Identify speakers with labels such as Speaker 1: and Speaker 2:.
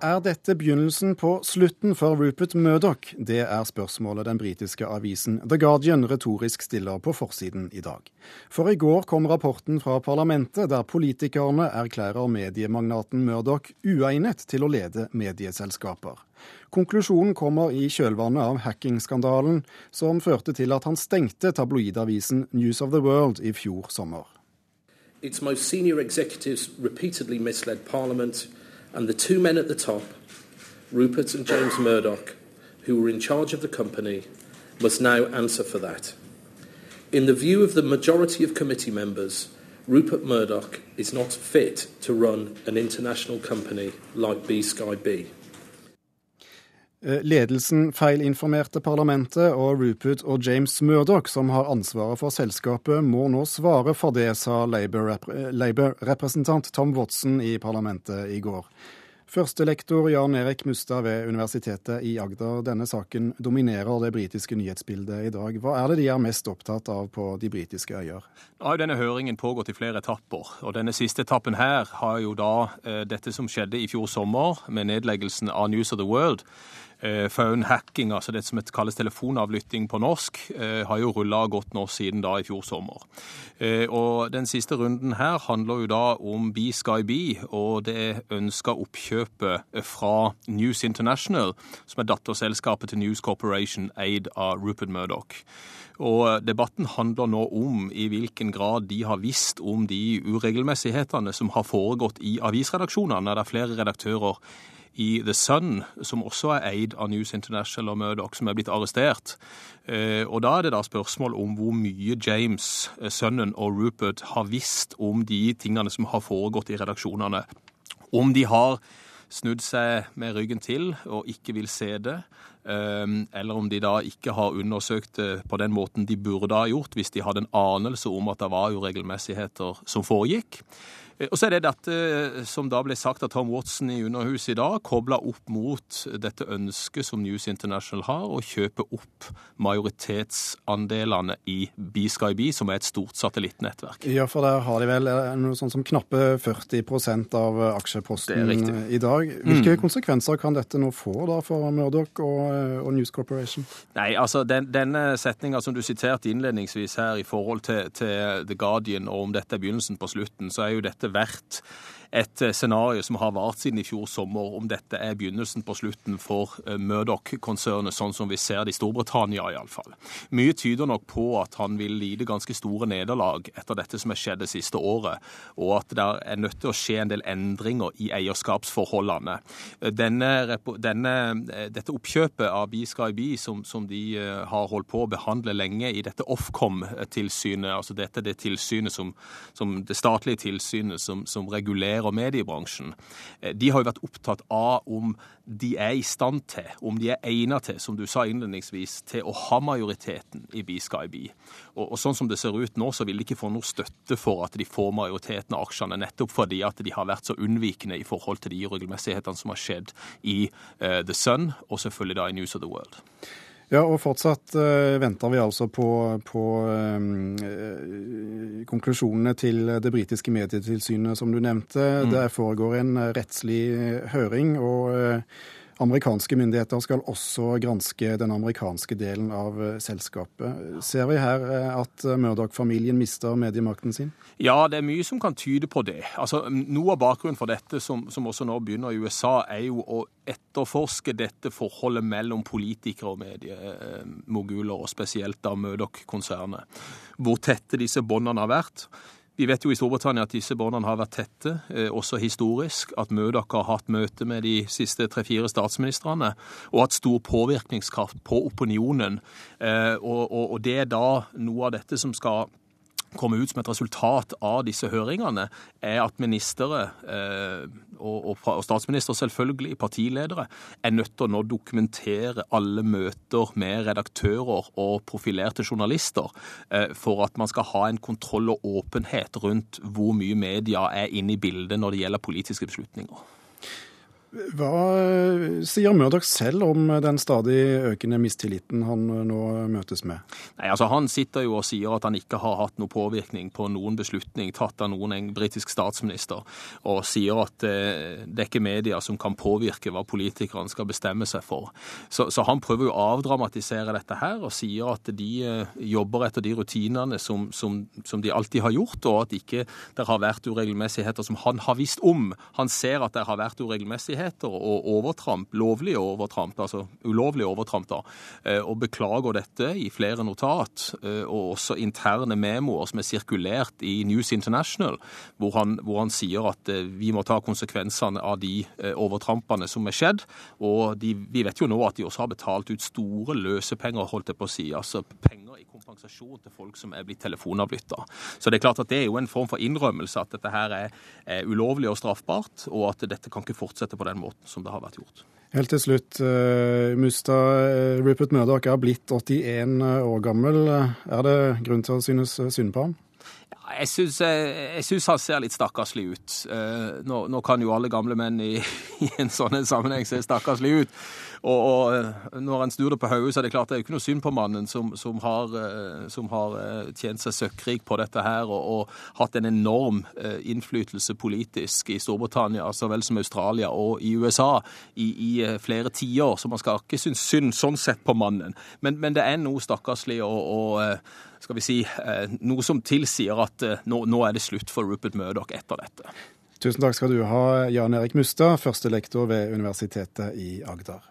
Speaker 1: Er dette begynnelsen på slutten for Rupert Murdoch? Det er spørsmålet den britiske avisen The Guardian retorisk stiller på forsiden i dag. For i går kom rapporten fra parlamentet der politikerne erklærer mediemagnaten Murdoch uegnet til å lede medieselskaper. Konklusjonen kommer i kjølvannet av hackingskandalen som førte til at han stengte tabloidavisen News of the World i fjor sommer.
Speaker 2: Its most senior executives repeatedly misled Parliament and the two men at the top, Rupert and James Murdoch, who were in charge of the company, must now answer for that. In the view of the majority of committee members, Rupert Murdoch is not fit to run an international company like B Sky B.
Speaker 1: Eh, ledelsen feilinformerte parlamentet, og Rupert og James Murdoch, som har ansvaret for selskapet, må nå svare for det, sa Labour-representant Tom Watson i parlamentet i går. Førstelektor Jan Erik Mustad ved Universitetet i Agder. Denne saken dominerer det britiske nyhetsbildet i dag. Hva er det de er mest opptatt av på de britiske øyer?
Speaker 3: Nå har jo denne høringen pågått i flere etapper. og Denne siste etappen her har jo da eh, dette som skjedde i fjor sommer med nedleggelsen av News of the World. Eh, phone hacking, altså det som kalles telefonavlytting på norsk, eh, har jo rulla godt nå siden da i fjor sommer. Eh, og Den siste runden her handler jo da om Be Sky Be og det ønska oppkjøpet fra News International, som er datterselskapet til News Corporation eid av Rupert Murdoch. Og Debatten handler nå om i hvilken grad de har visst om de uregelmessighetene som har foregått i avisredaksjonene. Der er flere redaktører i The Sun, som også er eid av News International og Murdoch, som er blitt arrestert. Eh, og Da er det da spørsmål om hvor mye James, eh, sønnen og Rupert har visst om de tingene som har foregått i redaksjonene. Om de har snudd seg med ryggen til og ikke vil se det. Eh, eller om de da ikke har undersøkt det på den måten de burde ha gjort hvis de hadde en anelse om at det var uregelmessigheter som foregikk. Eh, og så er det dette eh, som da ble sagt av Tom Watson i Underhuset i dag, kobla opp mot dette ønsket som News International har, å kjøpe opp majoritetsandelene i BSkyB, som er et stort satellittnettverk.
Speaker 1: Ja, for der har de vel eh, noe sånt som knappe 40% av aksjeposten i dag. Hvilke mm. konsekvenser kan dette nå få da for Murdoch og, og News Corporation?
Speaker 3: Nei, altså den, Denne setninga som du siterte innledningsvis her i forhold til, til The Guardian, og om dette er begynnelsen på slutten, så er jo dette vært et eh, scenario som har vart siden i fjor sommer, om dette er begynnelsen på slutten for eh, Murdoch-konsernet, sånn som vi ser det i Storbritannia iallfall. Mye tyder nok på at han vil lide ganske store nederlag etter dette som har skjedd det siste året, og at det er nødt til å skje en del endringer i eierskapsforholdene. Denne, denne, dette oppkjøpet av BSkyB, som, som de eh, har holdt på å behandle lenge i dette Ofcom-tilsynet, altså dette det tilsynet som, som det statlige tilsynet som, som regulerer og mediebransjen, eh, de har jo vært opptatt av om de er i stand til, om de er egnet til, som du sa innledningsvis, til å ha majoriteten i BSkyB. Og, og sånn som det ser ut nå, så vil de ikke få noe støtte for at de får majoriteten av aksjene, nettopp fordi at de har vært så unnvikende i forhold til de uregelmessighetene som har skjedd i uh, The Sun, og selvfølgelig da i News of the World.
Speaker 1: Ja, og fortsatt uh, venter vi altså på, på um, konklusjonene til det britiske medietilsynet, som du nevnte. Mm. Der foregår en rettslig høring. og uh, Amerikanske myndigheter skal også granske den amerikanske delen av eh, selskapet. Ser vi her eh, at eh, Murdoch-familien mister mediemakten sin?
Speaker 3: Ja, det er mye som kan tyde på det. Altså, noe av bakgrunnen for dette, som, som også nå begynner i USA, er jo å etterforske dette forholdet mellom politikere og mediemoguler, og spesielt da Murdoch-konsernet. Hvor tette disse båndene har vært. Vi vet jo i Storbritannia at disse båndene har vært tette, eh, også historisk. At Mødak har hatt møte med de siste tre-fire statsministrene, og hatt stor påvirkningskraft på opinionen. Eh, og det er da noe av dette som skal komme ut som et resultat av disse høringene, er at ministre, eh, og, statsminister selvfølgelig, partiledere, er nødt til å nå dokumentere alle møter med redaktører og profilerte journalister eh, for at man skal ha en kontroll og åpenhet rundt hvor mye media er inne i bildet når det gjelder politiske beslutninger.
Speaker 1: Hva eh, sier Murdoch selv om den stadig økende mistilliten han eh, nå møtes med?
Speaker 3: Nei, altså Han sitter jo og sier at han ikke har hatt noen påvirkning på noen beslutning tatt av noen en britisk statsminister, og sier at eh, det er ikke media som kan påvirke hva politikerne skal bestemme seg for. Så, så han prøver jo å avdramatisere dette her, og sier at de jobber etter de rutinene som, som, som de alltid har gjort, og at ikke det har vært uregelmessigheter som han har visst om. Han ser at det har vært uregelmessigheter ulovligheter og overtramp, lovlige overtramp, altså ulovlige overtramp, da, eh, og beklager dette i flere notat, eh, og også interne memoer som er sirkulert i News International, hvor han, hvor han sier at eh, vi må ta konsekvensene av de overtrampene som er skjedd. Og de, vi vet jo nå at de også har betalt ut store løsepenger, holdt jeg på å si, altså penger i kompensasjon til folk som er blitt telefonavlytta. Så det er klart at det er jo en form for innrømmelse at dette her er, er ulovlig og straffbart, og at dette kan ikke fortsette på den måten som det har vært gjort.
Speaker 1: Helt til slutt, uh, Musta. Uh, Rupert Murdoch er blitt 81 år gammel. Er det grunn til å synes synd på ham?
Speaker 3: Jeg syns han ser litt stakkarslig ut. Uh, nå, nå, kan jo alle gamle menn i, i en sånn sammenheng se stakkarslig ut. Og, og eh, når en snur det på hodet, så er det klart det er jo ikke noe synd på mannen som, som, har, eh, som har, eh, tjent seg søkkrik på dette her og, og, hatt en enorm innflytelse politisk i Storbritannia så vel som Australia og i USA i, i flere tiår. Så man skal ikke synes synd sånn sett på mannen. Men, men det er noe stakkarslig og, og skal vi si, noe som tilsier at nå, nå er det slutt for Rupert Murdoch etter dette.
Speaker 1: Tusen takk skal du ha, Jan Erik Mustad, førstelektor ved Universitetet i Agder.